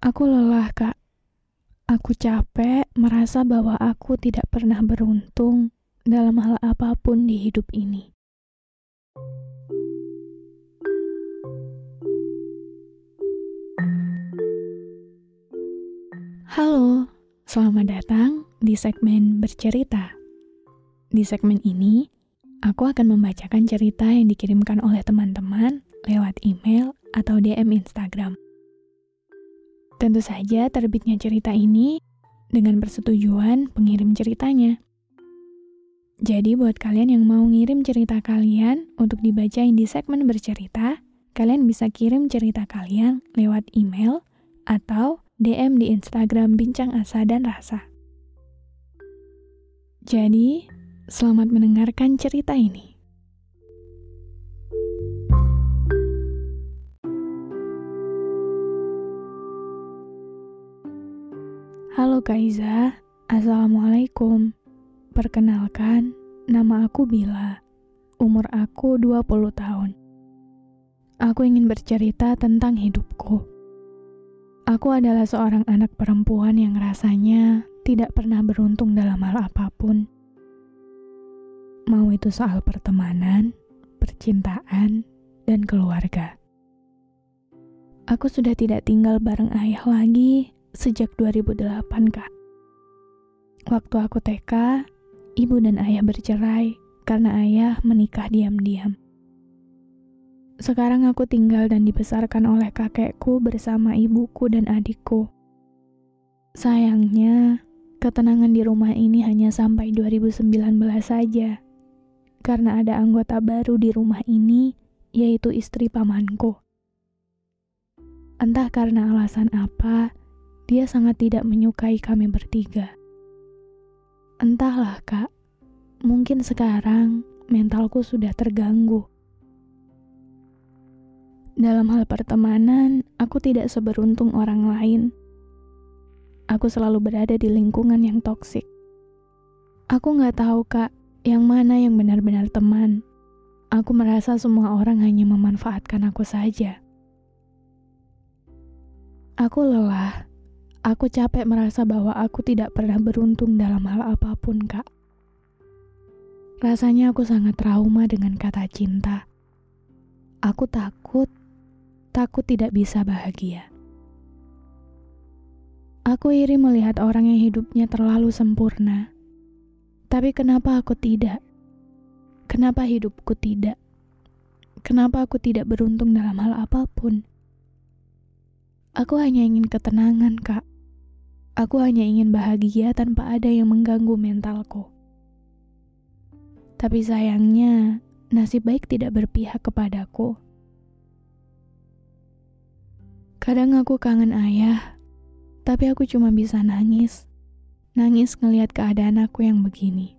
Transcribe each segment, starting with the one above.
Aku lelah, Kak. Aku capek merasa bahwa aku tidak pernah beruntung dalam hal apa pun di hidup ini. Halo, selamat datang di segmen bercerita. Di segmen ini, aku akan membacakan cerita yang dikirimkan oleh teman-teman lewat email atau DM Instagram. Tentu saja terbitnya cerita ini dengan persetujuan pengirim ceritanya. Jadi buat kalian yang mau ngirim cerita kalian untuk dibacain di segmen bercerita, kalian bisa kirim cerita kalian lewat email atau DM di Instagram Bincang Asa dan Rasa. Jadi, selamat mendengarkan cerita ini. Kaiza, Assalamualaikum. Perkenalkan, nama aku Bila. Umur aku 20 tahun. Aku ingin bercerita tentang hidupku. Aku adalah seorang anak perempuan yang rasanya tidak pernah beruntung dalam hal apa pun. Mau itu soal pertemanan, percintaan, dan keluarga. Aku sudah tidak tinggal bareng ayah lagi sejak 2008, Kak. Waktu aku TK, ibu dan ayah bercerai karena ayah menikah diam-diam. Sekarang aku tinggal dan dibesarkan oleh kakekku bersama ibuku dan adikku. Sayangnya, ketenangan di rumah ini hanya sampai 2019 saja. Karena ada anggota baru di rumah ini, yaitu istri pamanku. Entah karena alasan apa, dia sangat tidak menyukai kami bertiga. Entahlah, Kak. Mungkin sekarang mentalku sudah terganggu dalam hal pertemanan, aku tidak seberuntung orang lain. Aku selalu berada di lingkungan yang toksik. Aku nggak tahu, Kak, yang mana yang benar-benar teman. Aku merasa semua orang hanya memanfaatkan aku saja. Aku lelah. Aku capek merasa bahwa aku tidak pernah beruntung dalam hal apa pun, Kak. Rasanya aku sangat trauma dengan kata cinta. Aku takut takut tidak bisa bahagia. Aku iri melihat orang yang hidupnya terlalu sempurna. Tapi kenapa aku tidak? Kenapa hidupku tidak? Kenapa aku tidak beruntung dalam hal apa pun? Aku hanya ingin ketenangan, Kak. Aku hanya ingin bahagia tanpa ada yang mengganggu mentalku. Tapi sayangnya, nasib baik tidak berpihak kepadaku. Kadang aku kangen ayah, tapi aku cuma bisa nangis. Nangis ngelihat keadaan aku yang begini.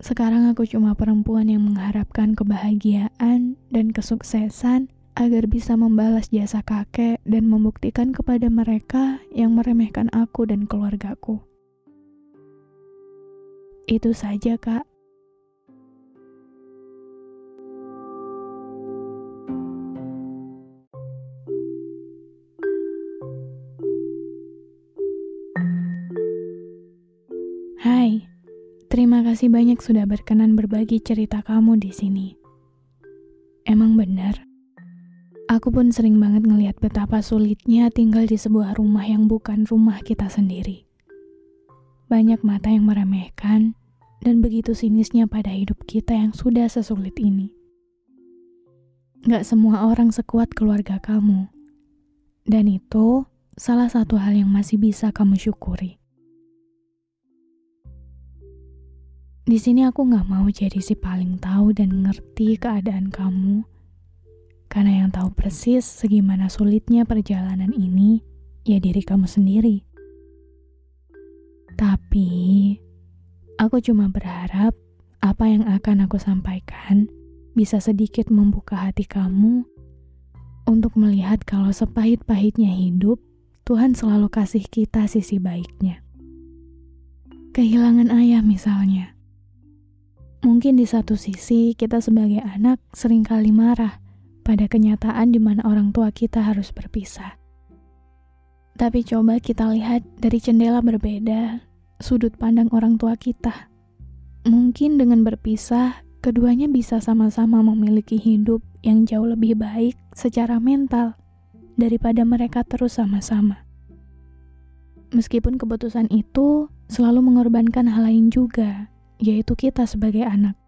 Sekarang aku cuma perempuan yang mengharapkan kebahagiaan dan kesuksesan agar bisa membalas jasa kakek dan membuktikan kepada mereka yang meremehkan aku dan keluargaku. Itu saja, Kak. Hai, terima kasih banyak sudah berkenan berbagi cerita kamu di sini. Emang benar, aku pun sering banget ngelihat betapa sulitnya tinggal di sebuah rumah yang bukan rumah kita sendiri. Banyak mata yang meremehkan, dan begitu sinisnya pada hidup kita yang sudah sesulit ini. Gak semua orang sekuat keluarga kamu, dan itu salah satu hal yang masih bisa kamu syukuri. Di sini aku gak mau jadi si paling tahu dan ngerti keadaan kamu. Karena yang tahu persis segimana sulitnya perjalanan ini, ya diri kamu sendiri. Tapi, aku cuma berharap apa yang akan aku sampaikan bisa sedikit membuka hati kamu untuk melihat kalau sepahit-pahitnya hidup, Tuhan selalu kasih kita sisi baiknya. Kehilangan ayah misalnya. Mungkin di satu sisi kita sebagai anak sering kali marah pada kenyataan di mana orang tua kita harus berpisah. Tapi coba kita lihat dari jendela berbeda, sudut pandang orang tua kita. Mungkin dengan berpisah, keduanya bisa sama-sama memiliki hidup yang jauh lebih baik secara mental daripada mereka terus sama-sama. Meskipun keputusan itu selalu mengorbankan hal lain juga, yaitu kita sebagai anak.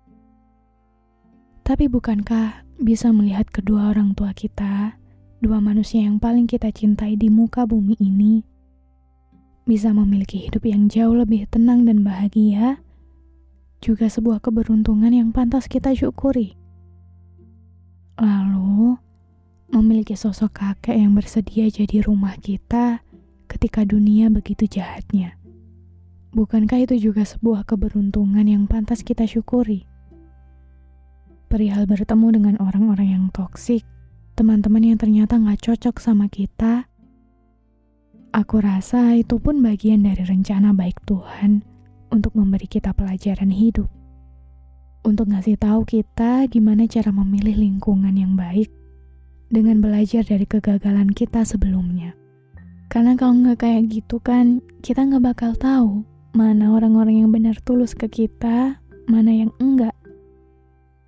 Tapi bukankah bisa melihat kedua orang tua kita dua manusia yang paling kita cintai di muka bumi ini bisa memiliki hidup yang jauh lebih tenang dan bahagia, juga sebuah keberuntungan yang pantas kita syukuri. Lalu, memiliki sosok kakek yang bersedia jadi rumah kita ketika dunia begitu jahatnya. Bukankah itu juga sebuah keberuntungan yang pantas kita syukuri? Perihal bertemu dengan orang-orang yang toksik, teman-teman yang ternyata nggak cocok sama kita. Aku rasa itu pun bagian dari rencana baik Tuhan untuk memberi kita pelajaran hidup. Untuk ngasih tahu kita gimana cara memilih lingkungan yang baik dengan belajar dari kegagalan kita sebelumnya. Karena kalau nggak kayak gitu kan, kita nggak bakal tahu mana orang-orang yang benar tulus ke kita, mana yang enggak.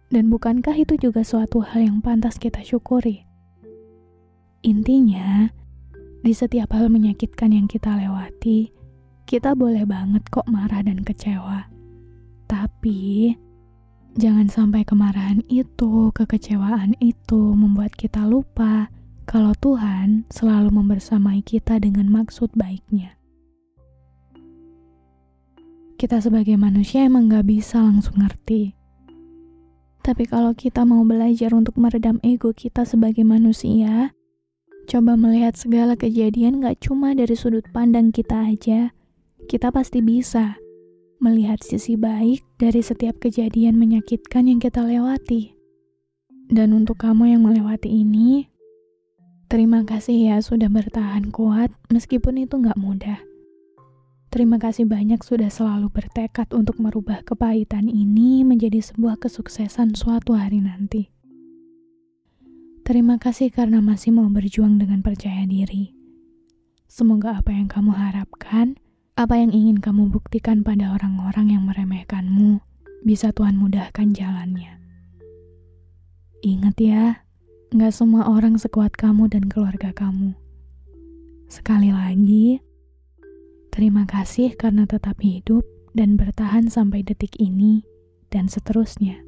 Dan bukankah itu juga suatu hal yang pantas kita syukuri? Intinya, di setiap hal menyakitkan yang kita lewati, kita boleh banget kok marah dan kecewa. Tapi, jangan sampai kemarahan itu, kekecewaan itu membuat kita lupa kalau Tuhan selalu membersamai kita dengan maksud baiknya. Kita sebagai manusia emang gak bisa langsung ngerti tapi kalau kita mau belajar untuk meredam ego kita sebagai manusia, coba melihat segala kejadian gak cuma dari sudut pandang kita aja, kita pasti bisa melihat sisi baik dari setiap kejadian menyakitkan yang kita lewati. Dan untuk kamu yang melewati ini, terima kasih ya sudah bertahan kuat meskipun itu gak mudah. Terima kasih banyak sudah selalu bertekad untuk merubah kepahitan ini menjadi sebuah kesuksesan suatu hari nanti. Terima kasih karena masih mau berjuang dengan percaya diri. Semoga apa yang kamu harapkan, apa yang ingin kamu buktikan pada orang-orang yang meremehkanmu, bisa Tuhan mudahkan jalannya. Ingat ya, gak semua orang sekuat kamu dan keluarga kamu. Sekali lagi, Terima kasih karena tetap hidup dan bertahan sampai detik ini, dan seterusnya.